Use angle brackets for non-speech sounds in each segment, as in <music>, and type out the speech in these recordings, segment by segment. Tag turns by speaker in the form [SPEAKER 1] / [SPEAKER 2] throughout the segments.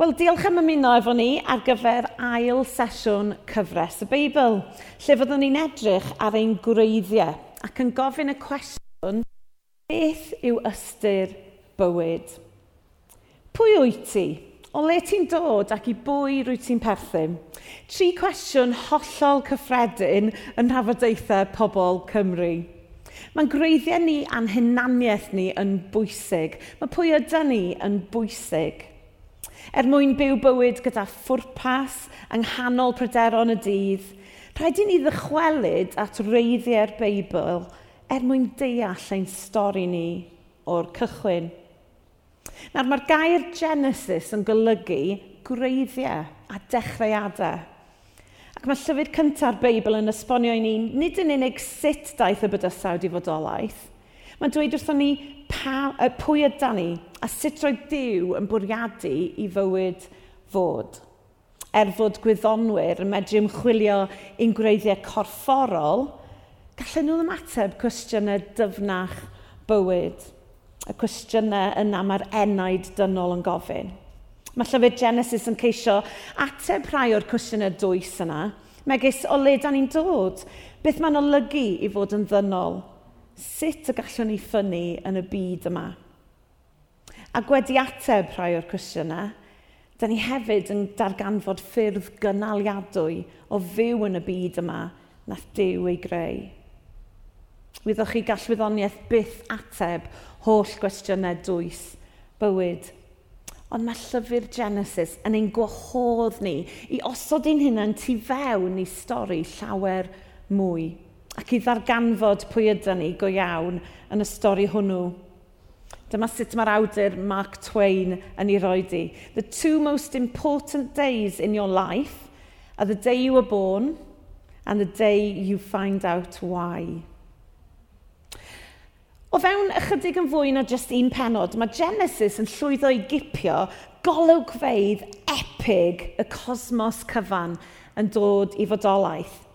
[SPEAKER 1] Wel, diolch am ymuno efo ni ar gyfer ail sesiwn cyfres y Beibl, lle fyddwn ni'n edrych ar ein gwreiddiau ac yn gofyn y cwestiwn, beth yw ystyr bywyd? Pwy wyt ti? O le ti'n dod ac i bwy rwy ti'n perthyn? Tri cwestiwn hollol cyffredin yn rhafodaethau pobl Cymru. Mae'n gwreiddiau ni a'n hunaniaeth ni yn bwysig. Mae pwy ydy ni yn bwysig er mwyn byw bywyd gyda ffwrpas yng nghanol pryderon y dydd, rhaid i ni ddychwelyd at reiddiau'r Beibl er mwyn deall ein stori ni o'r cychwyn. Nawr mae'r gair Genesis yn golygu gwreiddiau a dechreuadau. Ac mae llyfr cyntaf'r Beibl yn esbonio i ni nid yn unig sut daeth y bydysawd i fodolaeth, mae'n dweud wrthon ni pa, pwy yda ni a sut roedd Dyw yn bwriadu i fywyd fod. Er fod gwyddonwyr yn medru ymchwilio i'n gwreiddiau corfforol, gallen nhw ymateb cwestiynau dyfnach bywyd, y cwestiynau yna mae'r enaid dynol yn gofyn. Mae llyfr Genesis yn ceisio ateb rhai o'r cwestiynau dwys yna, megis o le da ni'n dod, beth mae'n olygu i fod yn ddynol, sut y gallwn ni ffynnu yn y byd yma? A gwedi ateb rhai o'r cwestiynau, da ni hefyd yn darganfod ffyrdd gynaliadwy o fyw yn y byd yma nath Dyw ei greu. Wyddwch chi gallwyddoniaeth byth ateb holl gwestiynau dwys bywyd. Ond mae llyfr Genesis yn ein gwahodd ni i osod ein hunain tu fewn i stori llawer mwy ac i ddarganfod pwy ydyn ni go iawn yn y stori hwnnw. Dyma sut mae'r awdur Mark Twain yn ei roed i. The two most important days in your life are the day you were born and the day you find out why. O fewn ychydig yn fwy na just un penod, mae Genesis yn llwyddo i gipio golwgfeidd epig y cosmos cyfan yn dod i fodolaeth.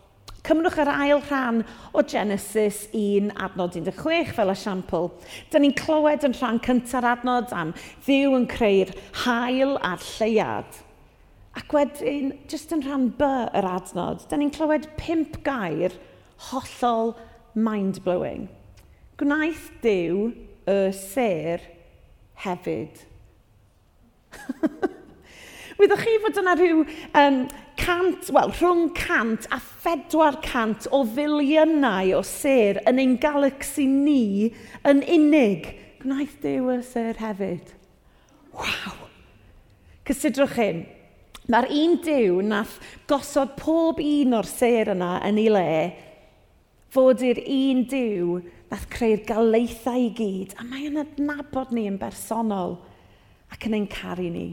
[SPEAKER 1] Cymrwch yr ail rhan o Genesis 1 adnod 16 fel esiampl. Dyna ni'n clywed yn rhan cynta'r adnod am ddiw yn creu'r hael a'r lleiad. Ac wedyn, jyst yn rhan by yr adnod, dyna ni'n clywed pimp gair hollol mind-blowing. Gwnaeth Dyw y ser hefyd. <laughs> Wyddoch chi fod yna rhyw um, cant, wel, rhwng cant a phedwar cant o filiynau o ser yn ein galaxy ni yn unig. Gwnaeth Dew y ser hefyd. Waw! Cysidrwch hyn. Mae'r un Dew nath gosod pob un o'r ser yna yn ei le fod i'r un Dew nath creu'r galaethau i gyd, a mae yn adnabod ni yn bersonol ac yn ein caru ni.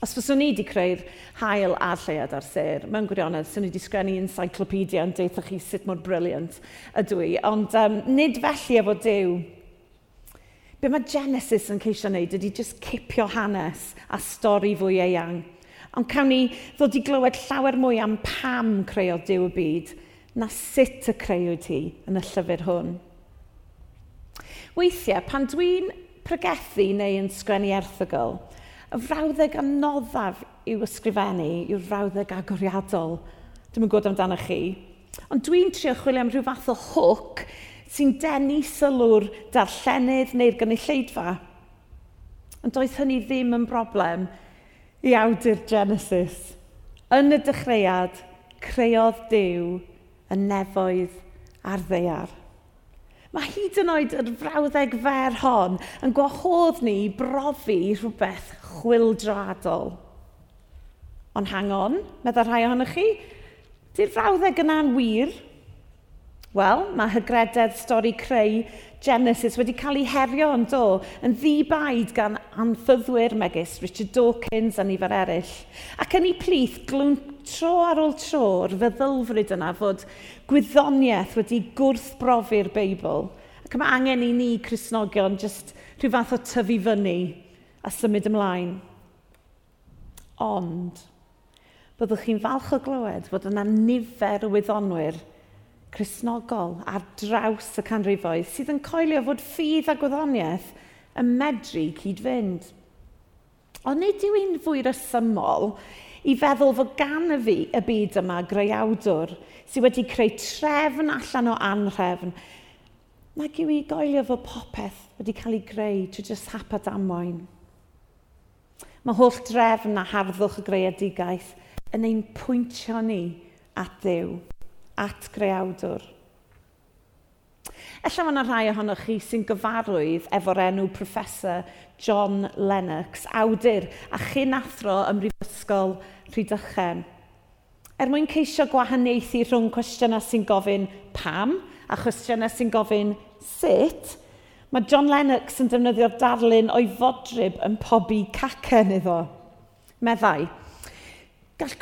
[SPEAKER 1] Os fyswn ni wedi creu'r hael a'r lleiad ar ser, mewn gwirionedd, swn i wedi sgrennu encyclopedia yn deitha chi sut mor briliant ydw i, ond um, nid felly efo Dyw. Be mae Genesis yn ceisio wneud ydy just cipio hanes a stori fwy eang. Ond cawn ni ddod i glywed llawer mwy am pam creu Dyw y byd na sut y creu ti yn y llyfr hwn. Weithiau, pan dwi'n pregethu neu yn sgrennu erthygol, Y frawddeg anoddaf i'w ysgrifennu, yw'r frawddeg agoriadol. Dwi'n gwybod amdano chi. Ond dwi'n trio chwilio am rhyw fath o hwc sy'n denu sylw'r darllenydd neu'r gynulleidfa. Ond doedd hynny ddim yn broblem i awdur Genesis. Yn y dechreuad, creodd Dyw y nefoedd a'r ddeiar. Mae hyd yn oed yr frawddeg fer hon yn gwahodd ni brofi rhywbeth chwildradol. Ond hang on, meddwl rhai ohonych chi, di'r frawddeg yna'n wir? Wel, mae hygrededd stori creu Genesis wedi cael ei herio yn do, yn ddibaid gan anffyddwyr megis Richard Dawkins a nifer eraill. Ac yn ei plith, glwn, tro ar ôl tro'r feddylfryd yna fod gwyddoniaeth wedi gwrthbrofi'r Beibl. Ac mae angen i ni, Cresnogion, jyst rhyw fath o tyfu fyny a symud ymlaen. Ond, byddwch chi'n falch o glywed fod yna nifer o wyddonwyr chrysnogol ar draws y canrifoedd sydd yn coelio fod ffydd a gwyddoniaeth yn medru cyd-fynd. Ond nid yw un fwy resymol i feddwl fod gan y fi y byd yma greuawdwr sydd wedi creu trefn allan o anrefn. Nag yw i goelio fod popeth wedi cael ei greu trwy jyst hap a damwain. Mae holl drefn a harddwch y greadigaeth yn ein pwyntio ni at ddew, at greawdwr. Ella mae yna rhai ohonoch chi sy'n gyfarwydd efo'r enw Professor John Lennox, awdur a chyn athro ym Mhrifysgol Rhydychen. Er mwyn ceisio gwahaniaethu rhwng cwestiynau sy'n gofyn pam a chwestiynau sy'n gofyn sut, mae John Lennox yn defnyddio'r darlun o'i fodryb yn pobi cacen iddo. Meddai, gall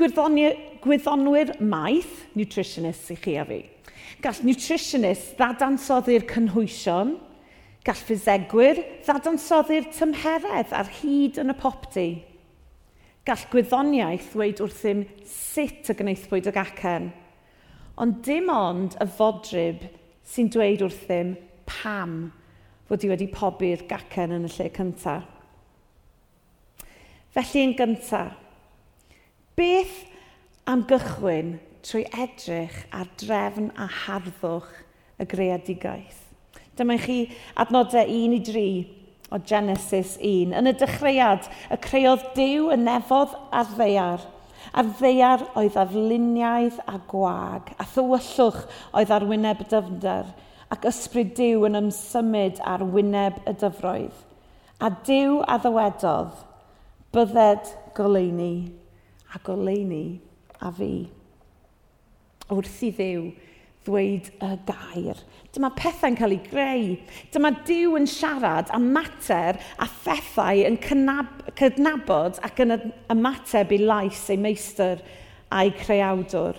[SPEAKER 1] gwyddonwyr maeth, nutritionists i chi a fi. Gall nutritionists ddadansoddi'r cynhwysion, gall ffisegwyr ddadansoddi'r tymheredd ar hyd yn y popty. Gall gwyddoniaeth ddweud wrthym sut y gwneithbwyd ag gacen, ond dim ond y fodryb sy'n dweud wrthym pam fod i wedi pobi'r gacen yn y lle cyntaf. Felly yn gyntaf, beth am gychwyn trwy edrych ar drefn a harddwch y greadigaeth. Dyma chi adnodau 1 i 3 o Genesis 1. Yn y dechreuad, y creodd Dyw y nefodd a'r ddeiar, a'r ddeiar oedd ar luniaidd a gwag, a thywyllwch oedd ar wyneb y dyfnder, ac ysbryd Dyw yn ymsymud ar wyneb y dyfroedd. A Dyw a ddywedodd, bydded goleini, a goleini a fi. Wrth i ddiw ddweud y gair. Dyma pethau'n cael ei greu. Dyma diw yn siarad am mater a phethau yn cydnabod ac yn ymateb i lais ei meistr a'i creawdwr.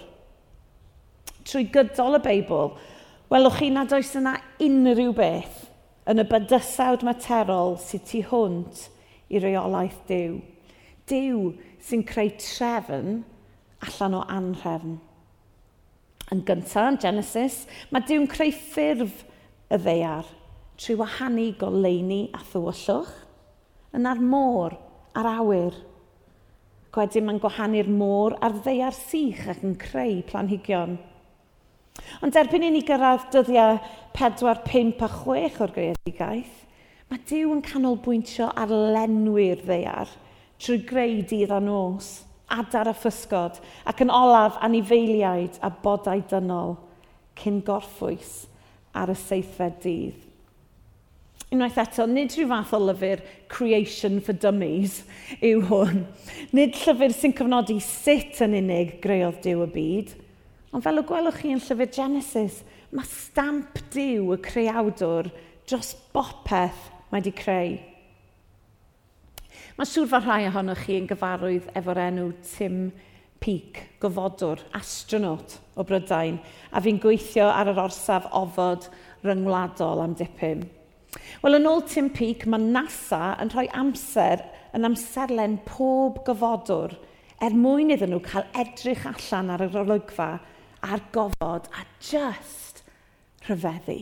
[SPEAKER 1] Trwy gydol y Beibl, welwch chi nad oes yna unrhyw beth yn y bydysawd materol sydd tu hwnt i reolaeth Dyw. Dyw sy'n creu trefn allan o anhrefn. Yn gyntaf, yn Genesis, mae Dyw'n creu ffurf y ddeiar trwy wahanu goleini a thywyllwch yn ar môr a'r awyr. Gwedyn mae'n gwahanu'r môr a'r ddeiar sych ac yn creu planhigion. Ond erbyn i ni gyrraedd dyddiau 4, 5 a 6 o'r greadigaeth, mae Dyw yn canolbwyntio ar lenwi'r ddeiar trwy greu dydd a nos – adar a ffysgod, ac yn olaf anifeiliaid a bodau dynol, cyn gorffwys ar y seithfed dydd. Unwaith eto, nid rhyw fath o lyfr Creation for Dummies yw hwn. Nid llyfr sy'n cyfnodi sut yn unig greodd Dyw y byd, ond fel y gwelwch chi yn llyfr Genesis, mae stamp Dyw y creawdwr dros bopeth mae wedi creu. Mae siŵr fod rhai ohonoch chi yn gyfarwydd efo'r enw Tim Peak, gofodwr, astronaut o Brydain, a fi'n gweithio ar yr orsaf ofod ryngwladol am dipyn. Wel, yn ôl Tim Peak, mae NASA yn rhoi amser yn amserlen pob gyfodwr er mwyn iddyn nhw cael edrych allan ar yr olygfa a'r gofod a just rhyfeddu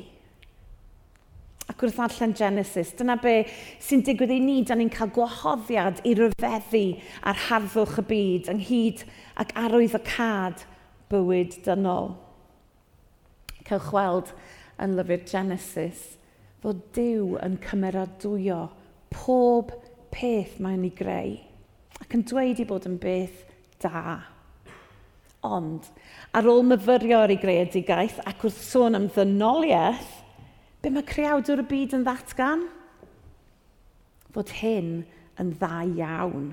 [SPEAKER 1] ac wrth allan Genesis. Dyna be sy'n digwydd i ni, da ni'n cael gwahoddiad i ryfeddu ar harddwch y byd ynghyd ac arwydd y cad bywyd dynol. Cewch weld yn lyfr Genesis fod Dyw yn cymeradwyo pob peth mae'n ei greu ac yn dweud i bod yn beth da. Ond, ar ôl myfyrio ar ei greadigaeth ac wrth sôn am ddynoliaeth, Be mae creawdwr y byd yn ddatgan? Fod hyn yn dda iawn.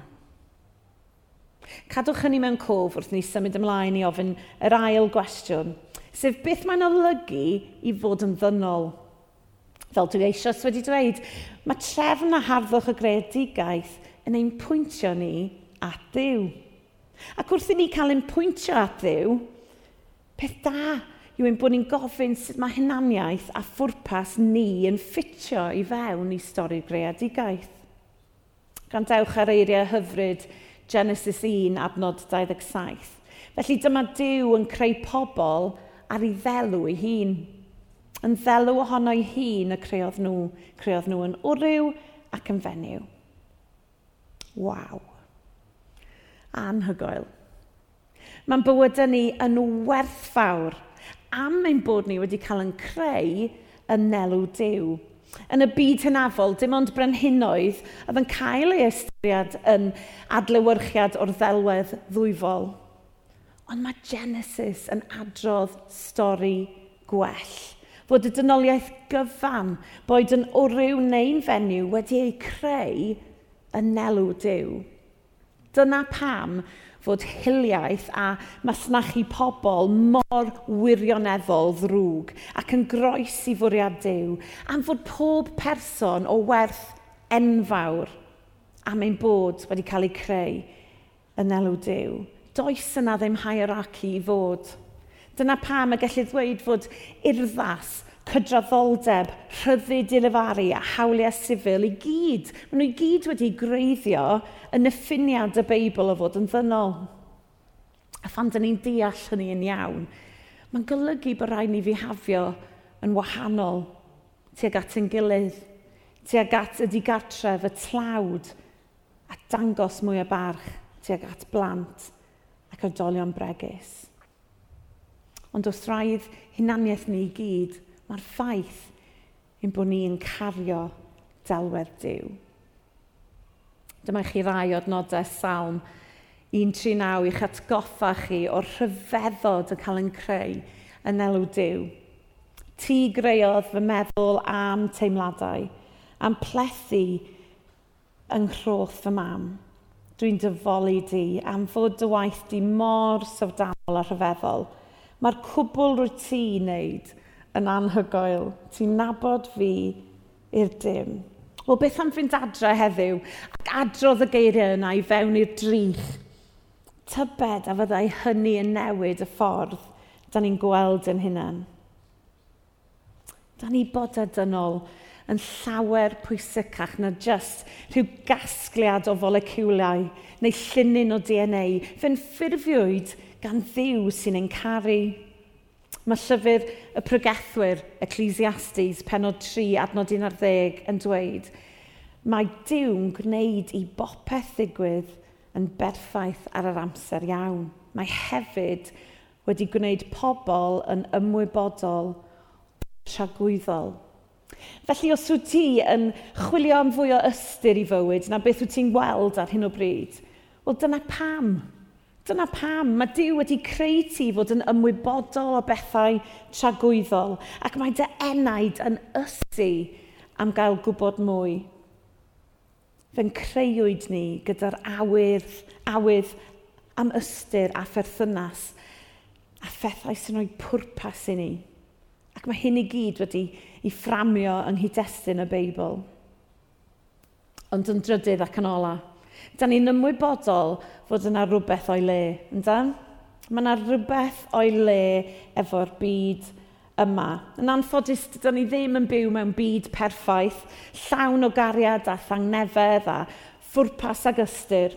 [SPEAKER 1] Cadwch hynny mewn cof wrth ni symud ymlaen i ofyn yr ail gwestiwn, sef beth mae'n olygu i fod yn ddynol. Fel dwi eisoes wedi dweud, mae trefn a harddwch y greadigaeth yn ein pwyntio ni at ddiw. Ac wrth i ni cael ein pwyntio at ddiw, peth da yw ein bod ni'n gofyn sut mae hynaniaeth a phwrpas ni yn ffitio i fewn i stori greadigaeth. Grandewch ar eiriau hyfryd Genesis 1 adnod 27. Felly dyma Dyw yn creu pobl ar ei ddelw ei hun. Yn ddelw ohono ei hun y creodd nhw, creodd nhw yn wryw ac yn fenyw. Waw. Anhygoel. Mae'n bywydau ni yn werthfawr am ein bod ni wedi cael yn creu yn nelw Dyw. Yn y byd hynafol, dim ond brenhinoedd oedd yn cael ei ystyried yn adlewyrchiad o'r ddelwedd ddwyfol. Ond mae Genesis yn adrodd stori gwell. Fod y dynoliaeth gyfan, boed yn oryw neu'n fenyw, wedi ei creu yn nelw Dyw. Dyna pam fod hiliaeth a masnachu pobl mor wirioneddol ddrwg ac yn groes i fwriad Dyw, am fod pob person o werth enfawr am ein bod wedi cael ei creu yn elw Dyw. Does yna ddim hierarchy i fod. Dyna pam y gellir ddweud fod urddas cydraddoldeb, rhyddid i lefaru a hawliau sifil i gyd. Maen nhw i gyd wedi greiddio yn effiniad y Beibl o fod yn ddynol. A phan dyn ni'n deall hynny yn iawn, mae'n golygu bod rhaid ni fihafio yn wahanol tuag at yn gilydd, tuag at y digartref, y tlawd, a dangos mwy o barch tuag at blant ac oedolion bregus. Ond wrth rhaid hunaniaeth ni i gyd, Mae'r ffaith ein bod ni'n cario delwedd Dyw. Dyma chi rai adnodau salm 139 i'ch atgoffa chi o'r rhyfeddod yn cael yn creu yn elw Dyw. Ti greodd fy meddwl am teimladau, am plethu yng nghroth fy mam. Dwi'n dyfolu di am fod dy waith di mor sofdanol a rhyfeddol. Mae'r cwbl rwy ti wneud – yn anhygoel. Ti'n nabod fi i'r dim. Wel, beth am fynd adre heddiw ac adrodd y geiriau yna i fewn i'r drych? Tybed a fyddai hynny yn newid y ffordd da ni'n gweld yn hunain. Da ni bod adynol yn llawer pwysicach na just rhyw gasgliad o foleciwlau neu llinyn o DNA. Fe'n ffurfiwyd gan ddiw sy'n encaru Mae llyfr y pregethwyr, Ecclesiastes, penod 3, adnod 11, yn dweud, mae Dyw'n gwneud i bopeth ddigwydd yn berffaith ar yr amser iawn. Mae hefyd wedi gwneud pobl yn ymwybodol tragwyddol. Felly os wyt ti yn chwilio am fwy o ystyr i fywyd na beth wyt ti'n gweld ar hyn o bryd, wel dyna pam Dyna pam mae Dyw wedi creu ti fod yn ymwybodol o bethau tragwyddol ac mae dy enaid yn ysu am gael gwybod mwy. Fe'n creuwyd ni gyda'r awydd, awydd am ystyr a pherthynas a phethau sy'n rhoi pwrpas i ni. Ac mae hyn i gyd wedi ei fframio yng nghydestun y Beibl. Ond yn drydydd ac yn olaf, Da ni'n ymwybodol fod yna rhywbeth o'i le, ynda? Mae yna rhywbeth o'i le efo'r byd yma. Yn anffodus, da ni ddim yn byw mewn byd perffaith, llawn o gariad a thangnefedd a ffwrpas ag ystyr.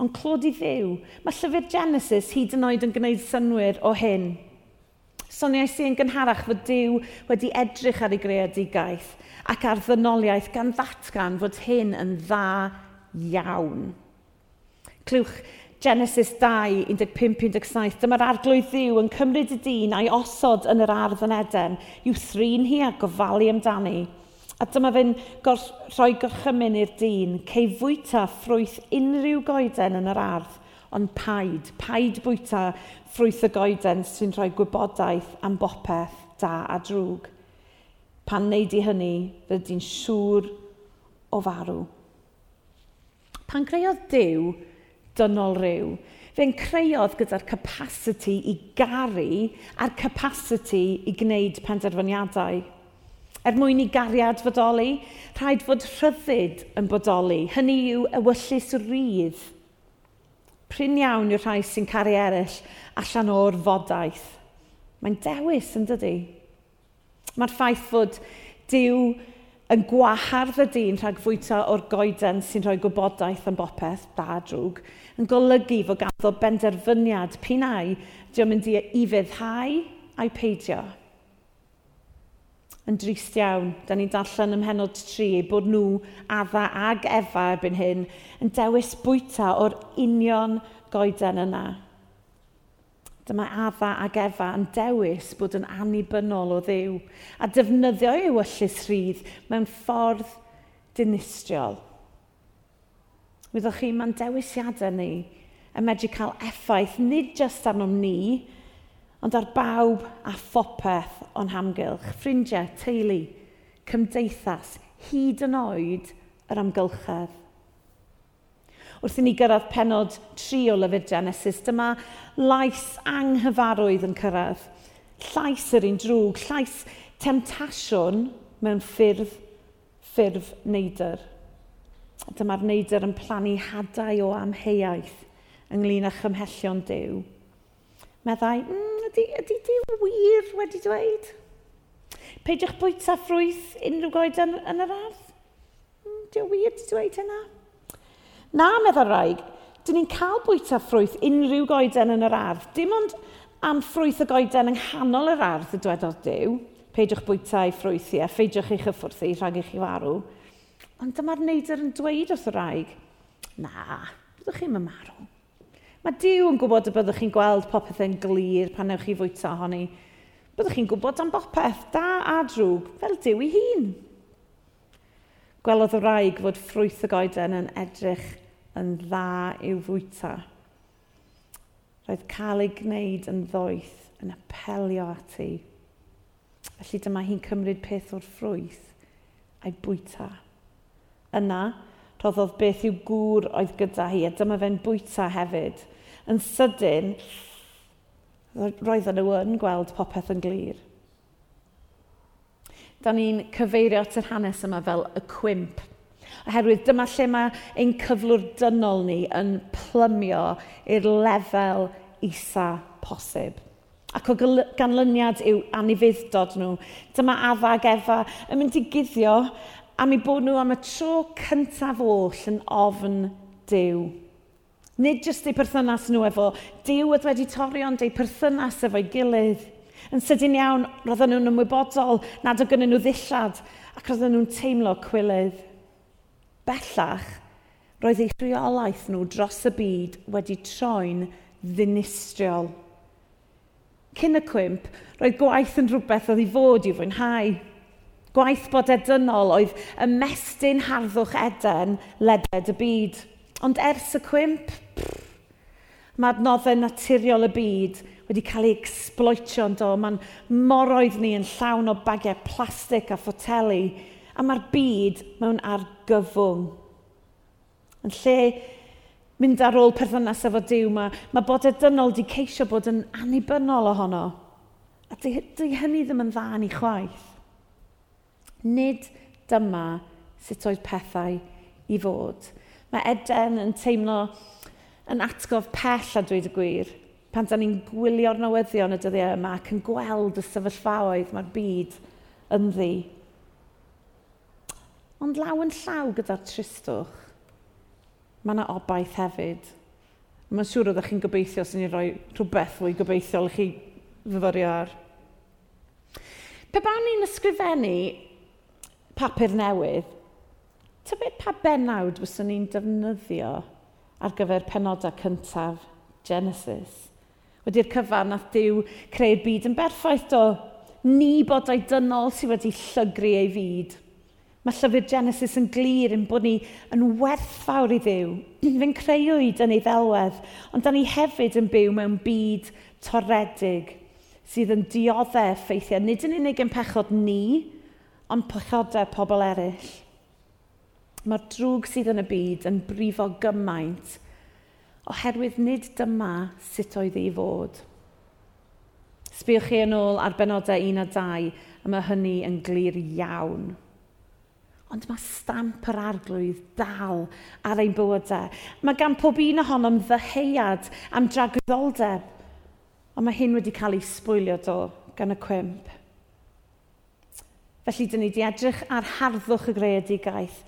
[SPEAKER 1] Ond clod i ddiw, mae llyfr Genesis hyd yn oed yn gwneud synwyr o hyn. Soniau sy'n yn gynharach fod Dyw wedi edrych ar ei greadigaeth ac ar ddynoliaeth gan ddatgan fod hyn yn dda iawn. Clywch Genesis 2, 15-17, dyma'r arglwydd ddiw yn cymryd y dyn a'i osod yn yr ardd yn Eden, i'w thrin hi a gofalu amdani. A dyma fe'n rhoi gorchymyn i'r dyn, cei fwyta ffrwyth unrhyw goeden yn yr ardd, ond paid, paid bwyta ffrwyth y goeden sy'n rhoi gwybodaeth am bopeth da a drwg. Pan wneud i hynny, fyddi'n siŵr o farw. Pan creodd Dyw dynol rhyw, fe'n creodd gyda'r capacity i garu a'r capacity i gwneud penderfyniadau. Er mwyn i gariad fodoli, rhaid fod rhyddid yn bodoli. Hynny yw ewyllus rydd. Pryn iawn yw'r rhai sy'n caru eraill allan o'r fodaeth. Mae'n dewis yn dydy. Mae'r ffaith fod Dyw yn gwahardd y dyn rhag fwyta o'r goeden sy'n rhoi gwybodaeth am bopeth da drwg, yn golygu fod ganddo benderfyniad pinau di mynd i i feddhau a'i peidio. Yn drist iawn, da ni'n darllen ym mhenod 3 bod nhw, adda ag efa erbyn hyn, yn dewis bwyta o'r union goeden yna. Dyma adda ac efa yn dewis bod yn annibynnol o ddew a defnyddio ei wyllus rhydd mewn ffordd dinistriol. Wyddwch chi, mae'n dewisiadau ni yn medru cael effaith nid jyst arnom ni, ond ar bawb a phopeth o'n hamgylch, ffrindiau, teulu, cymdeithas, hyd yn oed yr amgylchedd wrth i ni gyrraedd penod tri o lyfr Genesis, dyma lais anghyfarwydd yn cyrraedd. Llais yr un drwg, llais temtasiwn mewn ffyrdd, ffyrdd neidr. Dyma'r neidr yn plannu hadau o amheuaeth ynglyn â chymhellion Dyw. Meddai, mm, ydy, ydy Dyw wir wedi dweud? Peidiwch bwyta ffrwyth unrhyw goed yn, yn yr ardd? Mm, Dyw wir wedi dweud hynna? Na, meddwl rhaeg, dyn ni'n cael bwyta ffrwyth unrhyw goeden yn yr ardd. Dim ond am ffrwyth y goeden yng nghanol yr ardd y dwedodd Dyw. Peidiwch bwyta ei ffrwythi a pheidiwch eich hyffwrthi rhag eich i farw. Ond dyma'r neidr yn dweud wrth y rhaeg, na, byddwch chi'n marw. Mae Dyw yn gwybod y byddwch chi'n gweld popeth yn glir pan ewch chi fwyta ohoni. Byddwch chi'n gwybod am bopeth, da a drwg, fel Dyw ei hun. Gwelodd y rhaeg fod ffrwyth y goeden yn edrych yn dda i'w fwyta. Roedd cael ei gwneud yn ddoeth yn apelio ati. Felly dyma hi'n cymryd peth o'r ffrwyth a'i bwyta. Yna, rhoddodd beth yw gŵr oedd gyda hi, a dyma fe'n bwyta hefyd. Yn sydyn, roedd yn yn gweld popeth yn glir. Da ni'n cyfeirio at yr hanes yma fel y cwimp Oherwydd dyma lle mae ein cyflwrdynol ni yn plymio i'r lefel isa posib. Ac o ganlyniad yw anifuddod nhw. Dyma Adda Efa yn mynd i guddio am eu bod nhw am y tro cyntaf oll yn ofn Dyw. Nid jyst eu perthynas nhw efo Dyw oedd wedi torri ond eu perthynas efo'i gilydd. Yn sydyn iawn, roedden nhw'n ymwybodol nad o gynnyn nhw ddillad ac roedden nhw'n teimlo cwilydd. Bellach, roedd eu rheolaeth nhw dros y byd wedi troi'n ddinistriol. Cyn y cwmp, roedd gwaith yn rhywbeth oedd i fod i'w fwynhau. Gwaith bod edynol oedd ymestyn harddwch eden leded y byd. Ond ers y cwmp, mae adnoddau naturiol y byd wedi cael ei exploitio yn do. Mae'n moroedd ni yn llawn o bagiau plastig a ffoteli a mae'r byd mewn argyfwng. Yn lle mynd ar ôl perthynas efo Dyw, mae, mae bod edynol wedi ceisio bod yn annibynnol ohono. A dy, dy hynny ddim yn dda ni chwaith. Nid dyma sut oedd pethau i fod. Mae Eden yn teimlo yn atgof pell a dweud y gwir. Pan da ni'n gwylio'r newyddion y dyddiau yma ac yn gweld y sefyllfaoedd mae'r byd yn ddi. Ond law yn llaw gyda'r tristwch, mae yna obaith hefyd. Mae'n siŵr oeddech chi'n gobeithio sy'n ni rhoi rhywbeth fwy gobeithiol i chi fyfyrio ar. Pe bawn ni'n ysgrifennu papur newydd, ta beth pa benawd fyswn ni'n defnyddio ar gyfer penodau cyntaf Genesis? Wedi'r cyfan nath Dyw creu'r byd yn berffaith do, ni bod o'i dynol sydd wedi llygru ei fyd. Mae llyfr Genesis yn glir yn bod ni yn werthfawr i ddiw. <clears throat> Fe'n creuwyd yn ei ddelwedd, ond da ni hefyd yn byw mewn byd toredig sydd yn dioddau effeithiau, nid yn unig yn pechod ni, ond pechodau pobl eraill. Mae'r drwg sydd yn y byd yn brifo gymaint, oherwydd nid dyma sut oedd ei fod. Sbiwch chi yn ôl ar benodau 1 a 2, a mae hynny yn glir iawn ond mae stamp yr arglwydd dal ar ein bywydau. Mae gan pob un ohonom ddyheuad am dragwyddoldeb, ond mae hyn wedi cael ei sbwylio do gan y cwmp. Felly, dyn ni wedi edrych ar harddwch y greadigaeth,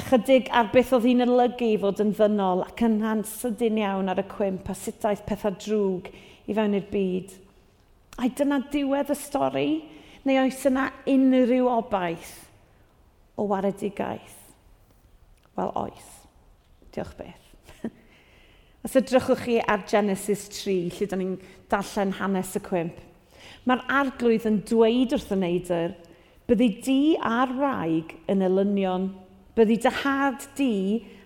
[SPEAKER 1] ychydig ar beth oedd hi'n olygu i fod yn ddynol ac yn sydyn iawn ar y cwmp a sut daeth pethau drwg i fewn i'r byd. A dyna diwedd y stori, neu oes yna unrhyw obaith? o waredigaeth? Wel oes. Diolch beth. <laughs> Os ydrychwch chi ar Genesis 3, lle da ni'n darllen hanes y cwmp, mae'r arglwydd yn dweud wrth y neidr, byddi di a'r wraig yn elynion, byddi dy had di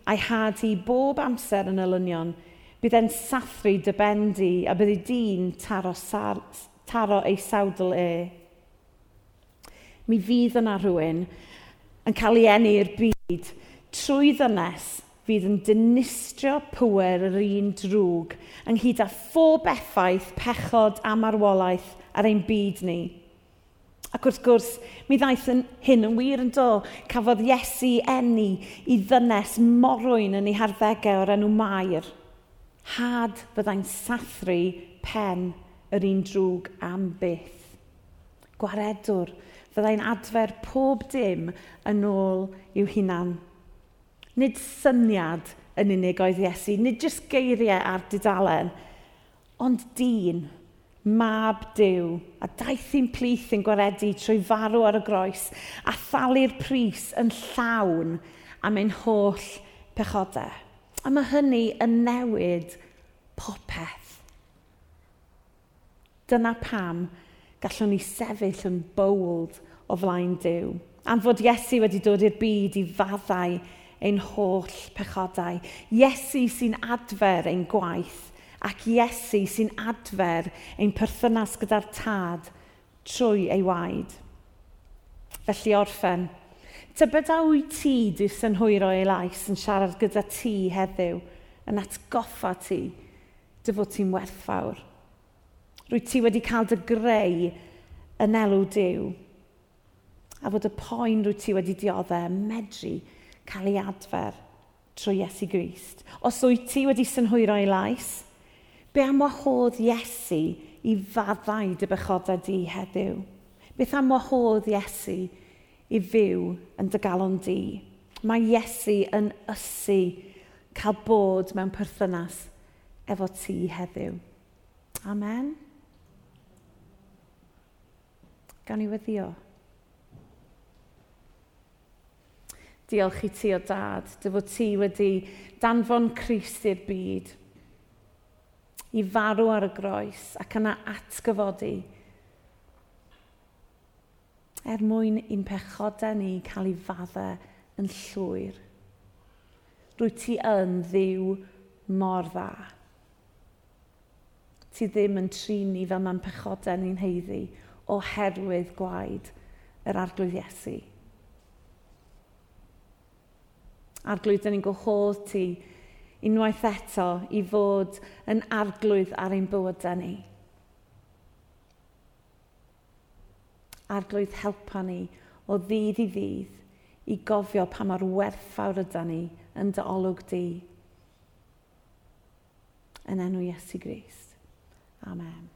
[SPEAKER 1] a'i had i bob amser yn elynion, bydd e'n sathru dy bendi a byddi di'n taro, taro ei sawdl e. Mi fydd yna rhywun yn cael ei ennu'r byd, trwy ddynes fydd yn dinistrio pwer yr un drwg ynghyd â phob effaith pechod a marwolaeth ar ein byd ni. Ac wrth gwrs, mi ddaeth yn hyn yn wir yn do, cafodd Iesu enni i ddynes morwyn yn ei harddegau o'r enw Mair. Had byddai'n sathru pen yr un drwg am byth. Gwaredwr, fyddai'n adfer pob dim yn ôl i'w hunan. Nid syniad yn unig oedd Iesu, nid jyst geiriau ar dudalen, ond dyn, mab Dyw, a daeth i'n plith yn gwaredu trwy farw ar y groes, a thalu'r pris yn llawn am ein holl pechodau. A mae hynny yn newid popeth. Dyna pam gallwn ni sefyll yn bold o flaen Dyw. Am fod Iesu wedi dod i'r byd i faddau ein holl pechodau. Iesu sy'n adfer ein gwaith ac Iesu sy'n adfer ein perthynas gyda'r tad trwy ei waed. Felly orffen, tybed a wyt ti dy synhwyro ei lais yn siarad gyda ti heddiw, yn atgoffa ti, dy fod ti'n werthfawr. Rwy ti wedi cael dy greu yn elw diw. A fod y poen rwy ti wedi dioddau medru cael ei adfer trwy Iesu Grist. Os wyt ti wedi synhwyro ei lais, be am wahodd Iesu i faddau dy bychodau di heddiw? Beth am wahodd Iesu i fyw yn dy galon di? Mae Iesu yn ysu cael bod mewn perthynas efo ti heddiw. Amen gan i weddio. Diolch i ti o dad, dy fod ti wedi danfon Crist i'r byd i farw ar y groes ac yna atgyfodi er mwyn i'n pechodau ni cael ei faddau yn llwyr. Rwy ti yn ddiw mor dda. Ti ddim yn trin ni fel mae'n pechodau ni'n heiddi, oherwydd gwaed yr arglwydd Iesu. Arglwydd, ni'n gwahodd ti unwaith eto i fod yn arglwydd ar ein bywydau ni. Arglwydd helpa ni o ddydd i ddydd i gofio pa mor werthfawr ydy ni yn dy olwg di. Yn enw Iesu Grist. Amen.